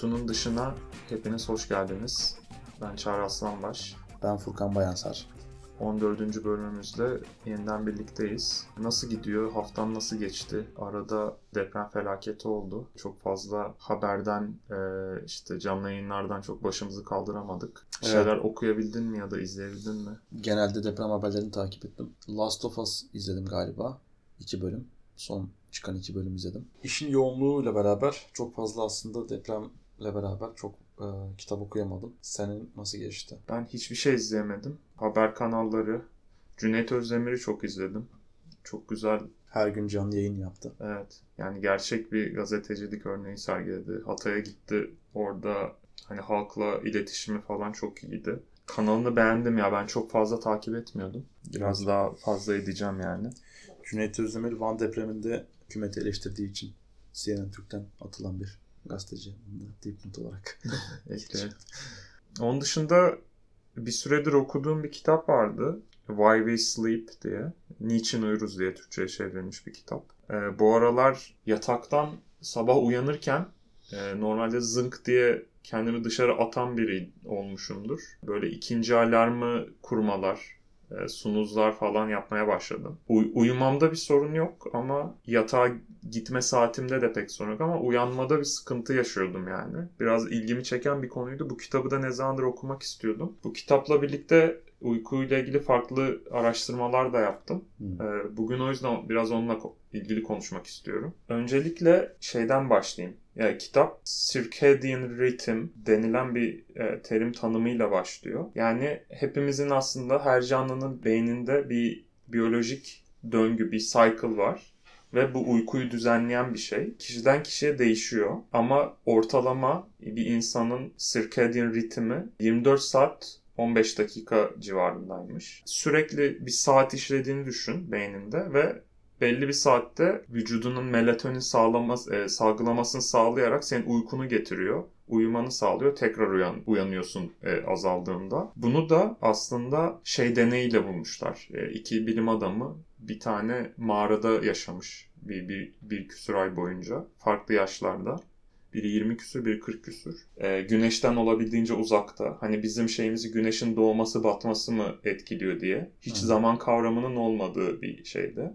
Kutunun dışına hepiniz hoş geldiniz. Ben Çağrı Aslanbaş. Ben Furkan Bayansar. 14. bölümümüzde yeniden birlikteyiz. Nasıl gidiyor? Haftan nasıl geçti? Arada deprem felaketi oldu. Çok fazla haberden, e, işte canlı yayınlardan çok başımızı kaldıramadık. Evet. şeyler okuyabildin mi ya da izleyebildin mi? Genelde deprem haberlerini takip ettim. Last of Us izledim galiba. İki bölüm. Son çıkan iki bölüm izledim. İşin yoğunluğuyla beraber çok fazla aslında depremle beraber çok e, kitap okuyamadım. Senin nasıl geçti? Ben hiçbir şey izleyemedim. Haber kanalları, Cüneyt Özdemir'i çok izledim. Çok güzel Her gün canlı yayın yaptı. Evet. Yani gerçek bir gazetecilik örneği sergiledi. Hatay'a gitti. Orada hani halkla iletişimi falan çok iyiydi. Kanalını beğendim ya. Ben çok fazla takip etmiyordum. Biraz daha fazla edeceğim yani. Cüneyt Özdemir Van depreminde hükümeti eleştirdiği için CNN Türk'ten atılan bir gazeteci. Bunu da dipnot olarak. Ekleyelim. Onun dışında bir süredir okuduğum bir kitap vardı. Why We Sleep diye. Niçin Uyuruz diye Türkçe'ye çevrilmiş bir kitap. Ee, bu aralar yataktan sabah uyanırken e, normalde zınk diye kendimi dışarı atan biri olmuşumdur. Böyle ikinci alarmı kurmalar, sunuzlar falan yapmaya başladım. Uy- uyumamda bir sorun yok ama yatağa gitme saatimde de pek sorun yok ama uyanmada bir sıkıntı yaşıyordum yani. Biraz ilgimi çeken bir konuydu. Bu kitabı da ne zamandır okumak istiyordum. Bu kitapla birlikte uykuyla ilgili farklı araştırmalar da yaptım. Hmm. Bugün o yüzden biraz onunla ilgili konuşmak istiyorum. Öncelikle şeyden başlayayım. Yani kitap circadian rhythm denilen bir e, terim tanımıyla başlıyor. Yani hepimizin aslında her canlının beyninde bir biyolojik döngü, bir cycle var. Ve bu uykuyu düzenleyen bir şey. Kişiden kişiye değişiyor. Ama ortalama bir insanın circadian ritmi 24 saat 15 dakika civarındaymış. Sürekli bir saat işlediğini düşün beyninde ve belli bir saatte vücudunun melatonin sağlaması, e, salgılamasını sağlayarak senin uykunu getiriyor. Uyumanı sağlıyor. Tekrar uyan, uyanıyorsun e, azaldığında. Bunu da aslında şey deneyiyle bulmuşlar. E, iki bilim adamı bir tane mağarada yaşamış bir, bir, bir küsur ay boyunca. Farklı yaşlarda. Biri 20 küsür, biri 40 küsür. Ee, güneşten olabildiğince uzakta. Hani bizim şeyimizi güneşin doğması batması mı etkiliyor diye. Hiç Hı. zaman kavramının olmadığı bir şeydi.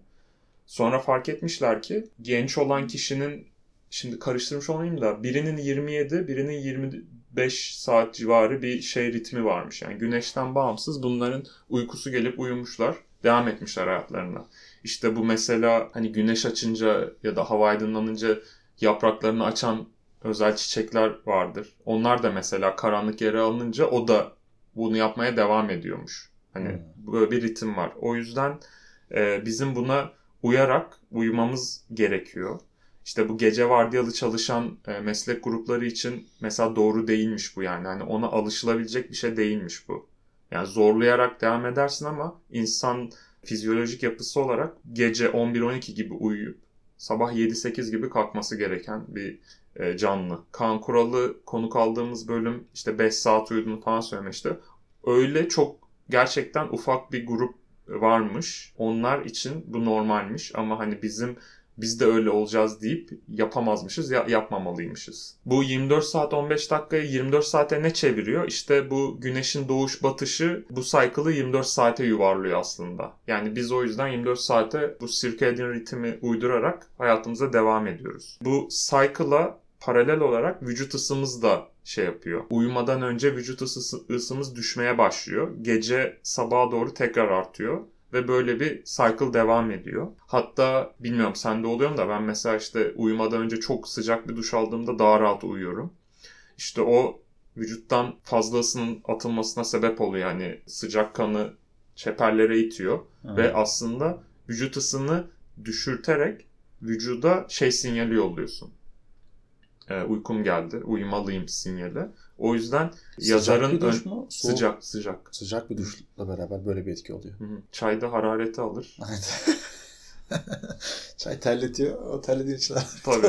Sonra fark etmişler ki genç olan kişinin şimdi karıştırmış olmayayım da birinin 27, birinin 25 saat civarı bir şey ritmi varmış. Yani güneşten bağımsız bunların uykusu gelip uyumuşlar. Devam etmişler hayatlarına. İşte bu mesela hani güneş açınca ya da hava aydınlanınca yapraklarını açan özel çiçekler vardır. Onlar da mesela karanlık yere alınınca o da bunu yapmaya devam ediyormuş. Hani Hmm. böyle bir ritim var. O yüzden e, bizim buna uyarak uyumamız gerekiyor. İşte bu gece vardiyalı çalışan e, meslek grupları için mesela doğru değilmiş bu yani. Hani ona alışılabilecek bir şey değilmiş bu. Yani zorlayarak devam edersin ama insan fizyolojik yapısı olarak gece 11-12 gibi uyuyup sabah 7-8 gibi kalkması gereken bir e, canlı. Kaan Kural'ı konuk aldığımız bölüm işte 5 saat uyuduğunu falan söylemişti. Öyle çok gerçekten ufak bir grup varmış. Onlar için bu normalmiş ama hani bizim biz de öyle olacağız deyip yapamazmışız, ya, yapmamalıymışız. Bu 24 saat 15 dakikayı 24 saate ne çeviriyor? İşte bu güneşin doğuş batışı bu cycle'ı 24 saate yuvarlıyor aslında. Yani biz o yüzden 24 saate bu circadian ritmi uydurarak hayatımıza devam ediyoruz. Bu cycle'a paralel olarak vücut ısımız da şey yapıyor. Uyumadan önce vücut ısı, ısımız düşmeye başlıyor. Gece sabaha doğru tekrar artıyor. Ve böyle bir cycle devam ediyor. Hatta bilmiyorum sende oluyor mu da ben mesela işte uyumadan önce çok sıcak bir duş aldığımda daha rahat uyuyorum. İşte o vücuttan fazla ısının atılmasına sebep oluyor. Yani sıcak kanı çeperlere itiyor. Ve aslında vücut ısını düşürterek vücuda şey sinyali yolluyorsun. Ee, uykum geldi, uyumalıyım sinyali. O yüzden yazarın Sıcak bir duş mu? Soğuk. sıcak sıcak. Sıcak bir duşla beraber böyle bir etki oluyor. Hı hı. Çayda harareti alır. Evet. Çay terletiyor. O terlediği için. Tabii.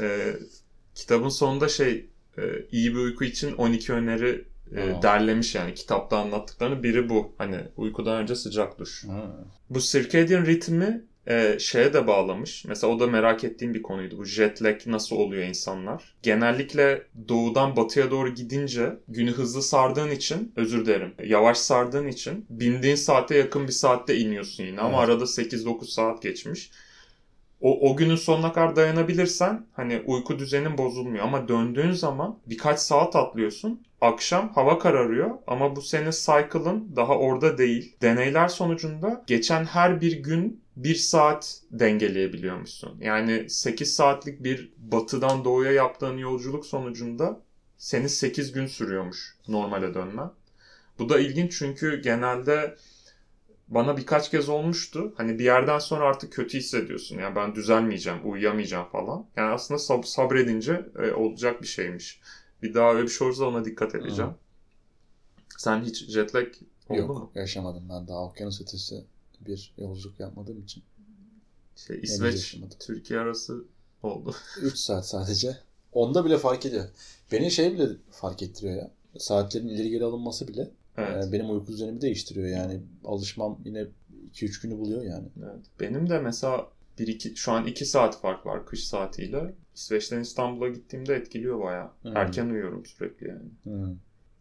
Ee, kitabın sonunda şey e, iyi bir uyku için 12 öneri e, Aa. derlemiş yani kitapta anlattıklarını biri bu. Hani uykudan önce sıcak duş. Ha. Bu circadian ritmi e, şeye de bağlamış. Mesela o da merak ettiğim bir konuydu. Bu jet lag nasıl oluyor insanlar? Genellikle doğudan batıya doğru gidince günü hızlı sardığın için özür dilerim. Yavaş sardığın için bindiğin saate yakın bir saatte iniyorsun yine. Ama Evet. arada 8-9 saat geçmiş. O, o günün sonuna kadar dayanabilirsen hani uyku düzenin bozulmuyor. Ama döndüğün zaman birkaç saat atlıyorsun. Akşam hava kararıyor ama bu senin cycle'ın daha orada değil. Deneyler sonucunda geçen her bir gün bir saat dengeleyebiliyormuşsun. Yani 8 saatlik bir batıdan doğuya yaptığın yolculuk sonucunda senin 8 gün sürüyormuş normale dönmen. Bu da ilginç çünkü genelde bana birkaç kez olmuştu. Hani bir yerden sonra artık kötü hissediyorsun. Yani ben düzelmeyeceğim, uyuyamayacağım falan. Yani aslında sab- sabredince e, olacak bir şeymiş. Bir daha öyle bir şey olursa ona dikkat edeceğim. Sen hiç jet lag oldu Yok mu? yaşamadım ben daha okyanus ötesi bir yolculuk yapmadığım için. Şey, İsveç. Türkiye arası oldu. 3 saat sadece. Onda bile fark ediyor. Beni şey bile fark ettiriyor ya. Saatlerin ileri geri alınması bile Evet. e, benim uyku düzenimi değiştiriyor yani. Alışmam yine 2-3 günü buluyor yani. evet. Benim de mesela bir iki, şu an 2 saat fark var kış saatiyle. İsveç'ten İstanbul'a gittiğimde etkiliyor bayağı. Hmm. Erken uyuyorum sürekli yani. Hmm.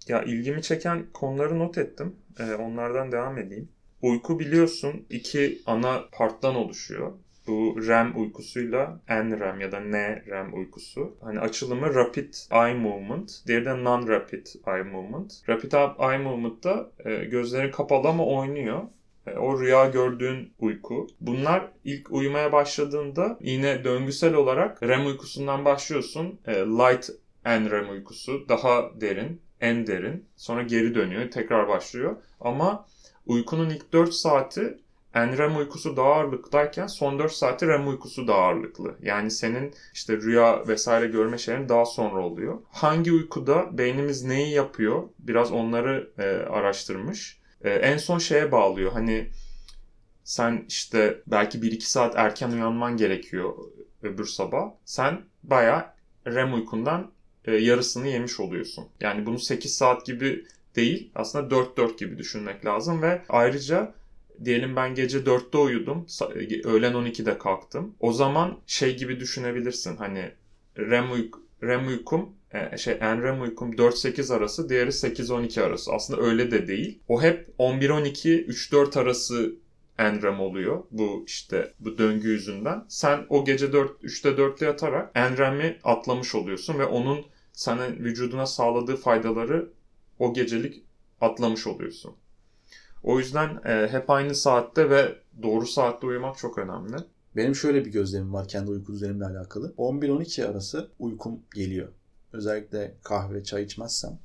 Ya ilgimi çeken konuları not ettim. Ee, onlardan devam edeyim. Uyku biliyorsun iki ana parttan oluşuyor. Bu REM uykusuyla NREM ya da NREM uykusu. Hani açılımı Rapid Eye Movement, diğeri de Non-Rapid Eye Movement. Rapid Eye Movement'ta e, gözlerin kapalı ama oynuyor. E, O rüya gördüğün uyku. Bunlar ilk uyumaya başladığında yine döngüsel olarak REM uykusundan başlıyorsun. E, Light NREM uykusu daha derin, en derin. Sonra geri dönüyor, tekrar başlıyor. Ama uykunun ilk 4 saati NREM uykusu daha ağırlıktayken son 4 saati REM uykusu daha ağırlıklı. Yani senin işte rüya vesaire görme şeylerin daha sonra oluyor. Hangi uykuda beynimiz neyi yapıyor? Biraz onları e, araştırmış. E, en son şeye bağlıyor. Hani sen işte belki 1-2 saat erken uyanman gerekiyor öbür sabah. Sen bayağı REM uykundan e, yarısını yemiş oluyorsun. Yani bunu 8 saat gibi değil aslında 4-4 gibi düşünmek lazım ve ayrıca diyelim ben gece 4'te uyudum, öğlen 12'de kalktım. O zaman şey gibi düşünebilirsin hani REM, uyk- REM uykum e, şey NREM uykum 4-8 arası, diğeri 8-12 arası. Aslında öyle de değil. O hep 11-12, 3-4 arası NREM oluyor. Bu işte bu döngü yüzünden. Sen o gece 4, 3'te 4'te yatarak NREM'i atlamış oluyorsun ve onun sana vücuduna sağladığı faydaları o gecelik atlamış oluyorsun. O yüzden e, hep aynı saatte ve doğru saatte uyumak çok önemli. Benim şöyle bir gözlemim var kendi uyku düzenimle alakalı. 11-12 arası uykum geliyor. Özellikle kahve, çay içmezsem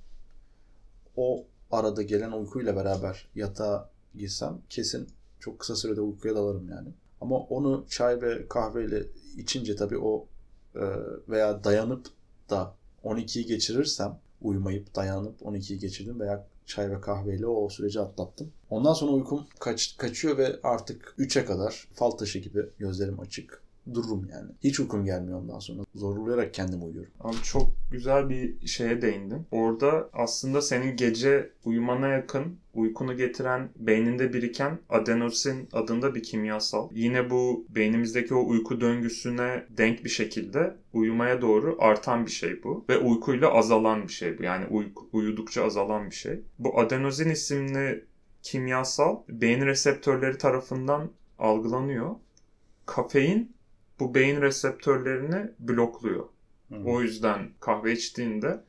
o arada gelen uykuyla beraber yatağa girsem kesin çok kısa sürede uykuya dalarım yani. Ama onu çay ve kahveyle içince tabii o e, veya dayanıp da 12'yi geçirirsem uyumayıp dayanıp 12'yi geçirdim veya çay ve kahveyle o süreci atlattım. Ondan sonra uykum kaç, kaçıyor ve artık 3'e kadar fal taşı gibi gözlerim açık dururum yani. Hiç uykum gelmiyor ondan sonra. Zorlayarak kendim uyuyorum. Abi çok güzel bir şeye değindin. Orada aslında senin gece uyumana yakın uykunu getiren beyninde biriken adenosin adında bir kimyasal. Yine bu beynimizdeki o uyku döngüsüne denk bir şekilde uyumaya doğru artan bir şey bu. Ve uykuyla azalan bir şey bu. Yani uyku, uyudukça azalan bir şey. Bu adenozin isimli kimyasal beyin reseptörleri tarafından algılanıyor. Kafein bu beyin reseptörlerini blokluyor. O yüzden kahve içtiğinde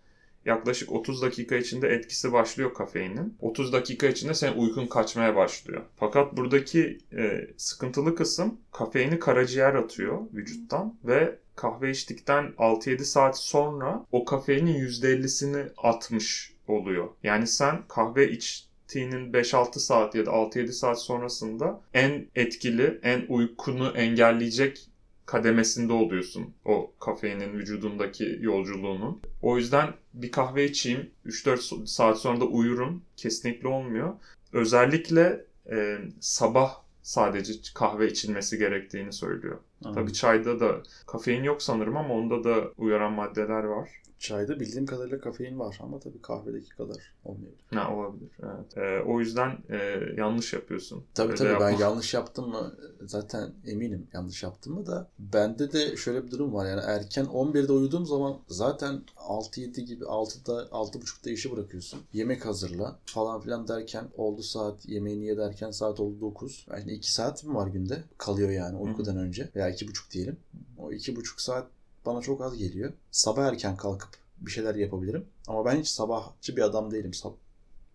yaklaşık 30 dakika içinde etkisi başlıyor kafeinin. 30 dakika içinde senin uykun kaçmaya başlıyor. Fakat buradaki e, sıkıntılı kısım kafeini karaciğer atıyor vücuttan ve kahve içtikten 6-7 saat sonra o kafeinin %50'sini atmış oluyor. Yani sen kahve içtiğinin 5-6 saat ya da 6-7 saat sonrasında en etkili, en uykunu engelleyecek kademesinde oluyorsun o kafeinin vücudundaki yolculuğunun. O yüzden bir kahve içeyim 3-4 saat sonra da uyurum kesinlikle olmuyor. Özellikle e, sabah sadece kahve içilmesi gerektiğini söylüyor. Hı. Tabii çayda da kafein yok sanırım ama onda da uyaran maddeler var. Çayda bildiğim kadarıyla kafein var ama tabii kahvedeki kadar olmayabilir. Ha olabilir. Evet. Ee, o yüzden e, yanlış yapıyorsun. Tabii Öyle tabii ben yapma. yanlış yaptım mı zaten eminim yanlış yaptım mı da bende de şöyle bir durum var yani erken 11'de uyuduğum zaman zaten 6-7 gibi 6'da 6.30'da işi bırakıyorsun. Yemek hazırla falan filan derken oldu saat yemeğini ye derken saat oldu 9. Yani 2 saat mi var günde? Kalıyor yani uykudan önce veya 2.30 diyelim. O 2.5 saat bana çok az geliyor. Sabah erken kalkıp bir şeyler yapabilirim. Ama ben hiç sabahçı bir adam değilim. Sab-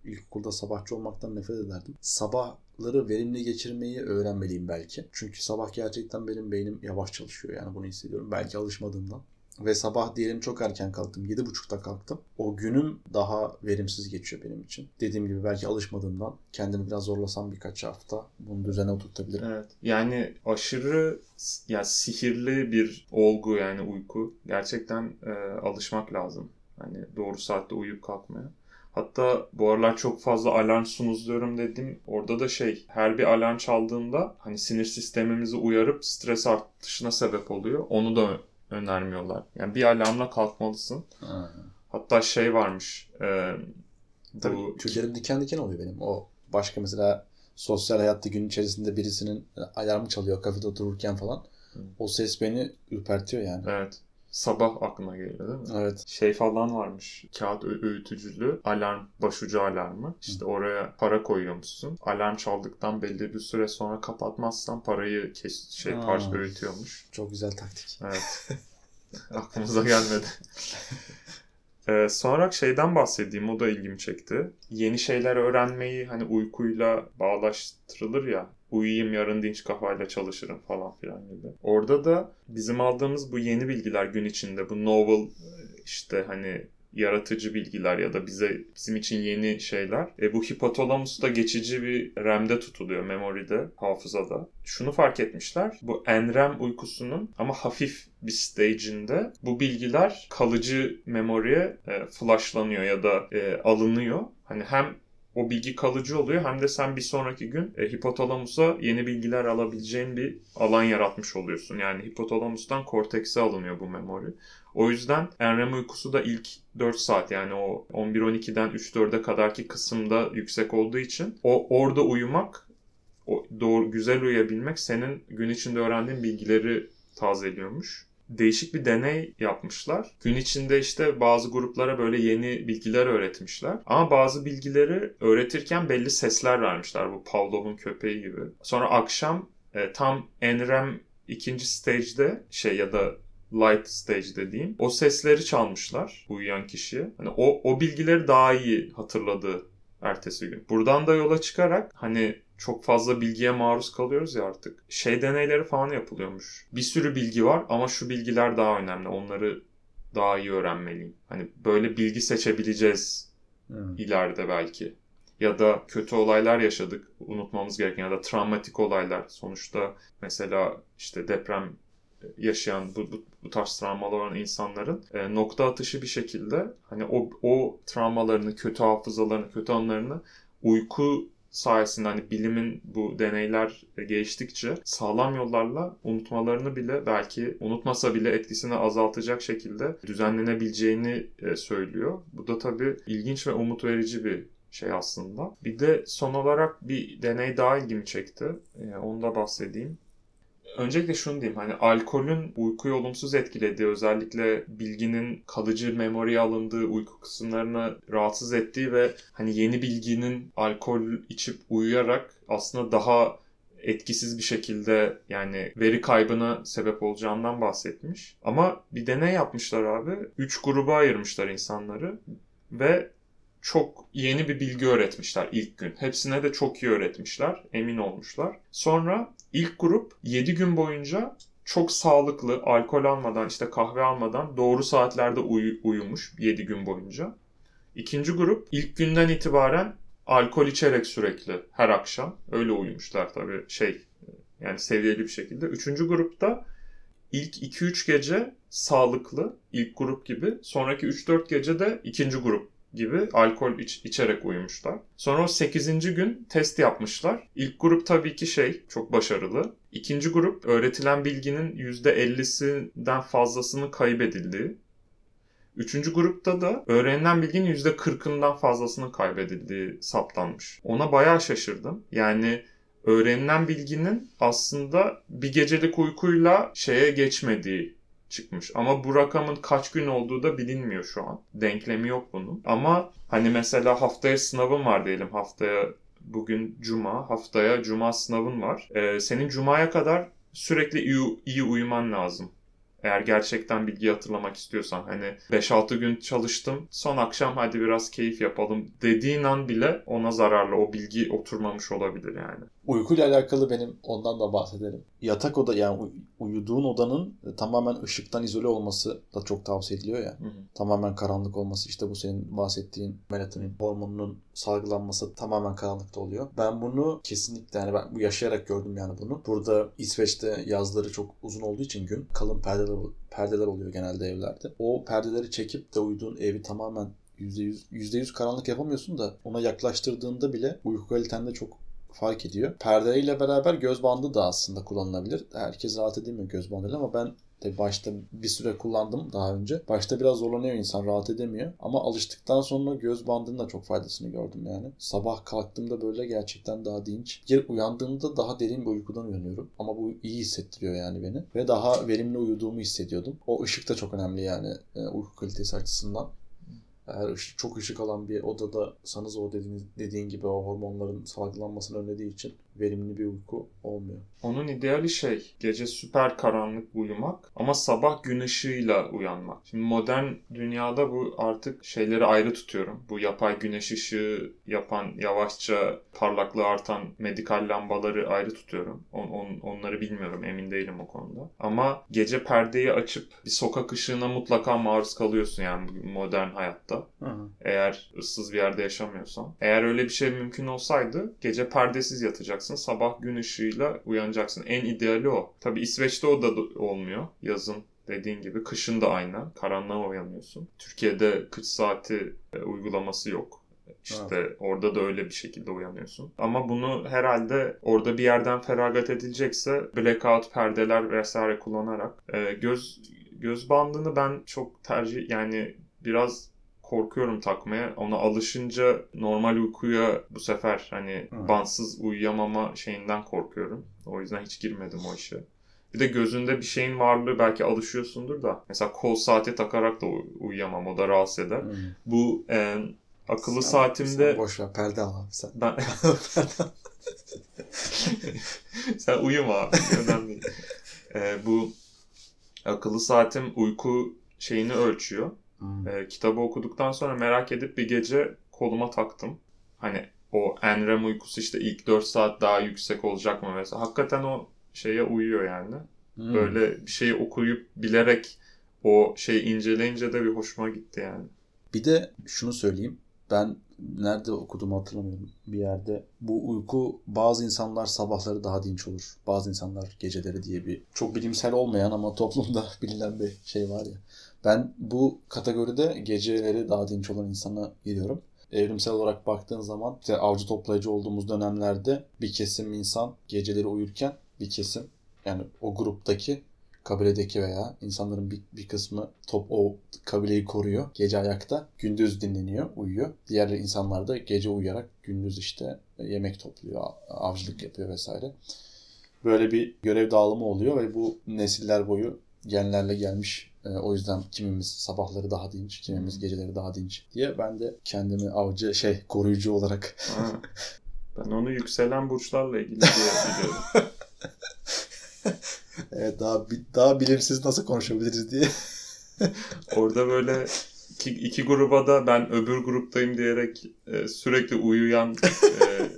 İlkokulda sabahçı olmaktan nefret ederdim. Sabahları verimli geçirmeyi öğrenmeliyim belki. Çünkü sabah gerçekten benim beynim yavaş çalışıyor yani bunu hissediyorum. Belki alışmadığımdan. Ve sabah diyelim çok erken kalktım. 7.30'da kalktım. O günüm daha verimsiz geçiyor benim için. Dediğim gibi belki alışmadığımdan kendimi biraz zorlasam birkaç hafta bunu düzene oturtabilirim. Evet. Yani aşırı ya sihirli bir olgu yani uyku. Gerçekten e, alışmak lazım. Hani doğru saatte uyuyup kalkmaya. Hatta bu aralar çok fazla alarm sunuzluyorum dedim. Orada da şey her bir alarm çaldığında hani sinir sistemimizi uyarıp stres artışına sebep oluyor. Onu da önermiyorlar. Yani bir alarmla kalkmalısın. Ha. Hatta şey varmış. e, Tabii bu tüylerim diken diken oluyor benim. O başka mesela sosyal hayatta gün içerisinde birisinin alarmı çalıyor kafede otururken falan. Hı. O ses beni ürpertiyor yani. evet sabah aklına geliyor değil mi? Evet. şey falan varmış. Kağıt öğütücülü alarm, başucu alarmı. İşte oraya para koyuyormuşsun. Alarm çaldıktan belli bir süre sonra kapatmazsan parayı kes şey Aa. parça öğütüyormuş. Çok güzel taktik. Evet. Aklımıza gelmedi. Ee, sonra şeyden bahsedeyim o da ilgimi çekti. Yeni şeyler öğrenmeyi hani uykuyla bağlaştırılır ya. Uyuyayım yarın dinç kafayla çalışırım falan filan gibi. Orada da bizim aldığımız bu yeni bilgiler gün içinde bu novel işte hani yaratıcı bilgiler ya da bize bizim için yeni şeyler. E, bu hipotalamusta geçici bir RAM'de tutuluyor, memory'de, hafızada. Şunu fark etmişler. Bu NREM uykusunun ama hafif bir stage'inde bu bilgiler kalıcı memoriye e, flashlanıyor ya da e, alınıyor. Hani hem o bilgi kalıcı oluyor hem de sen bir sonraki gün e, hipotalamusa yeni bilgiler alabileceğin bir alan yaratmış oluyorsun. Yani hipotalamustan kortekse alınıyor bu memori. O yüzden NREM uykusu da ilk 4 saat yani o 11-12'den 3-4'e kadarki kısımda yüksek olduğu için o orada uyumak, o doğru güzel uyuyabilmek senin gün içinde öğrendiğin bilgileri tazeliyormuş. Değişik bir deney yapmışlar. Gün içinde işte bazı gruplara böyle yeni bilgiler öğretmişler. Ama bazı bilgileri öğretirken belli sesler vermişler. Bu Pavlov'un köpeği gibi. Sonra akşam e, tam NREM ikinci stage'de şey ya da light stage dediğim o sesleri çalmışlar uyuyan kişiye. Hani o, o bilgileri daha iyi hatırladı ertesi gün. Buradan da yola çıkarak hani çok fazla bilgiye maruz kalıyoruz ya artık. Şey deneyleri falan yapılıyormuş. Bir sürü bilgi var ama şu bilgiler daha önemli. Onları daha iyi öğrenmeliyim. Hani böyle bilgi seçebileceğiz Hmm. ileride belki. Ya da kötü olaylar yaşadık unutmamız gereken ya da travmatik olaylar. Sonuçta mesela işte deprem yaşayan bu, bu, bu tarz travmalar olan insanların e, nokta atışı bir şekilde hani o, o travmalarını, kötü hafızalarını, kötü anlarını uyku sayesinde hani bilimin bu deneyler geliştikçe sağlam yollarla unutmalarını bile belki unutmasa bile etkisini azaltacak şekilde düzenlenebileceğini e, söylüyor. Bu da tabii ilginç ve umut verici bir şey aslında. Bir de son olarak bir deney daha ilgimi çekti. E, onu da bahsedeyim. Öncelikle şunu diyeyim hani alkolün uykuyu olumsuz etkilediği özellikle bilginin kalıcı memoriye alındığı uyku kısımlarını rahatsız ettiği ve hani yeni bilginin alkol içip uyuyarak aslında daha etkisiz bir şekilde yani veri kaybına sebep olacağından bahsetmiş. Ama bir deney yapmışlar abi. Üç gruba ayırmışlar insanları ve çok yeni bir bilgi öğretmişler ilk gün. Hepsine de çok iyi öğretmişler. Emin olmuşlar. Sonra ilk grup 7 gün boyunca çok sağlıklı, alkol almadan, işte kahve almadan doğru saatlerde uyu- uyumuş 7 gün boyunca. İkinci grup ilk günden itibaren alkol içerek sürekli her akşam öyle uyumuşlar tabii şey yani seviyeli bir şekilde. Üçüncü grupta ilk 2-3 gece sağlıklı ilk grup gibi sonraki 3-4 gece de ikinci grup gibi alkol iç, içerek uyumuşlar. Sonra o 8. gün test yapmışlar. İlk grup tabii ki şey çok başarılı. İkinci grup öğretilen bilginin %50'sinden fazlasının kaybedildiği. Üçüncü grupta da öğrenilen bilginin %40'ından fazlasının kaybedildiği saptanmış. Ona bayağı şaşırdım. Yani öğrenilen bilginin aslında bir gecelik uykuyla şeye geçmediği çıkmış. Ama bu rakamın kaç gün olduğu da bilinmiyor şu an. Denklemi yok bunun. Ama hani mesela haftaya sınavın var diyelim. Haftaya bugün cuma, haftaya cuma sınavın var. Ee, senin cumaya kadar sürekli iyi, iyi uyuman lazım. Eğer gerçekten bilgi hatırlamak istiyorsan hani 5-6 gün çalıştım son akşam hadi biraz keyif yapalım dediğin an bile ona zararlı o bilgi oturmamış olabilir yani. Uykuyla alakalı benim ondan da bahsedelim. Yatak oda yani uy- uyuduğun odanın e, tamamen ışıktan izole olması da çok tavsiye ediliyor ya. Hı hı. Tamamen karanlık olması işte bu senin bahsettiğin melatonin hormonunun salgılanması tamamen karanlıkta oluyor. Ben bunu kesinlikle yani ben bu yaşayarak gördüm yani bunu. Burada İsveç'te yazları çok uzun olduğu için gün kalın perdeler perdeler oluyor genelde evlerde. O perdeleri çekip de uyuduğun evi tamamen %100, %100 karanlık yapamıyorsun da ona yaklaştırdığında bile uyku kalitende çok fark ediyor. Perdeyle beraber göz bandı da aslında kullanılabilir. Herkes rahat edemiyor göz bandıyla ama ben de başta bir süre kullandım daha önce. Başta biraz zorlanıyor insan rahat edemiyor. Ama alıştıktan sonra göz bandının da çok faydasını gördüm yani. Sabah kalktığımda böyle gerçekten daha dinç. Yer uyandığımda daha derin bir uykudan uyanıyorum. Ama bu iyi hissettiriyor yani beni. Ve daha verimli uyuduğumu hissediyordum. O ışık da çok önemli yani e, uyku kalitesi açısından. Eğer ışık, çok ışık alan bir odada sanız o dediğin, dediğin gibi o hormonların salgılanmasını önlediği için verimli bir uyku olmuyor. Onun ideali şey, gece süper karanlık uyumak ama sabah gün ışığıyla uyanmak. Şimdi modern dünyada bu artık şeyleri ayrı tutuyorum. Bu yapay güneş ışığı yapan, yavaşça parlaklığı artan medikal lambaları ayrı tutuyorum. On, on- onları bilmiyorum, emin değilim o konuda. Ama gece perdeyi açıp bir sokak ışığına mutlaka maruz kalıyorsun yani modern hayatta. Eğer ıssız bir yerde yaşamıyorsan. Eğer öyle bir şey mümkün olsaydı gece perdesiz yatacaksın. Sabah gün ışığıyla uyanacaksın. En ideali o. Tabi İsveç'te o da olmuyor. Yazın dediğin gibi. Kışın da aynı. Karanlığa uyanıyorsun. Türkiye'de kış saati e, uygulaması yok. İşte orada da öyle bir şekilde uyanıyorsun. Ama bunu herhalde orada bir yerden feragat edilecekse blackout perdeler vesaire kullanarak e, göz göz bandını ben çok tercih yani biraz korkuyorum takmaya. Ona alışınca normal uykuya bu sefer hani Hı. bantsız uyuyamama şeyinden korkuyorum. O yüzden hiç girmedim o işe. Bir de gözünde bir şeyin varlığı belki alışıyorsundur da. Mesela kol saati takarak da uy- uyuyamam. O da rahatsız eder. Hmm. Bu e, akıllı Sen- saatimde Sen boş ver perde al abi sen. ben sen uyuma abi. Önemli değil. E, bu akıllı saatim uyku şeyini ölçüyor. Hmm. E, kitabı okuduktan sonra merak edip bir gece koluma taktım. Hani o NREM uykusu işte ilk 4 saat daha yüksek olacak mı mesela. Hakikaten o şeye uyuyor yani. Hmm. Böyle bir şeyi okuyup bilerek o şeyi inceleyince de bir hoşuma gitti yani. Bir de şunu söyleyeyim. Ben nerede okuduğumu hatırlamıyorum bir yerde. Bu uyku bazı insanlar sabahları daha dinç olur. Bazı insanlar geceleri diye bir çok bilimsel olmayan ama toplumda bilinen bir şey var ya. Ben bu kategoride geceleri daha dinç olan insana giriyorum. Evrimsel olarak baktığın zaman işte avcı toplayıcı olduğumuz dönemlerde bir kesim insan geceleri uyurken bir kesim yani o gruptaki kabiledeki veya insanların bir, bir kısmı top o kabileyi koruyor. Gece ayakta, gündüz dinleniyor, uyuyor. Diğer insanlar da gece uyuyarak gündüz işte yemek topluyor, avcılık yapıyor vesaire. Böyle bir görev dağılımı oluyor ve bu nesiller boyu genlerle gelmiş. Ee, o yüzden kimimiz sabahları daha dinç, kimimiz geceleri daha dinç diye ben de kendimi avcı şey koruyucu olarak Ha. Ben onu yükselen burçlarla ilgili diye biliyorum. evet, daha daha bilimsiz nasıl konuşabiliriz diye. Orada böyle iki, iki gruba da ben öbür gruptayım diyerek e, sürekli uyuyan e,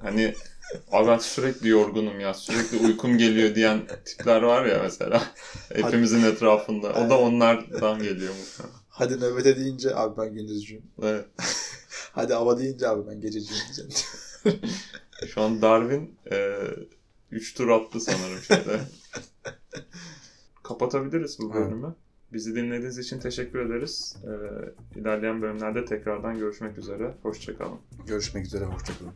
hani Abi ben sürekli yorgunum ya sürekli uykum geliyor diyen tipler var ya mesela hepimizin etrafında. O da onlardan geliyor muhtemelen. Hadi nöbete deyince abi ben gündüzcüyüm. Evet. Hadi ava deyince abi ben gececiyim diyeceğim. Şu an Darwin 3 tur attı sanırım şeyde. Kapatabiliriz bu bölümü. Bizi dinlediğiniz için teşekkür ederiz. Ee, ilerleyen bölümlerde tekrardan görüşmek üzere. Hoşçakalın. Görüşmek üzere, hoşçakalın.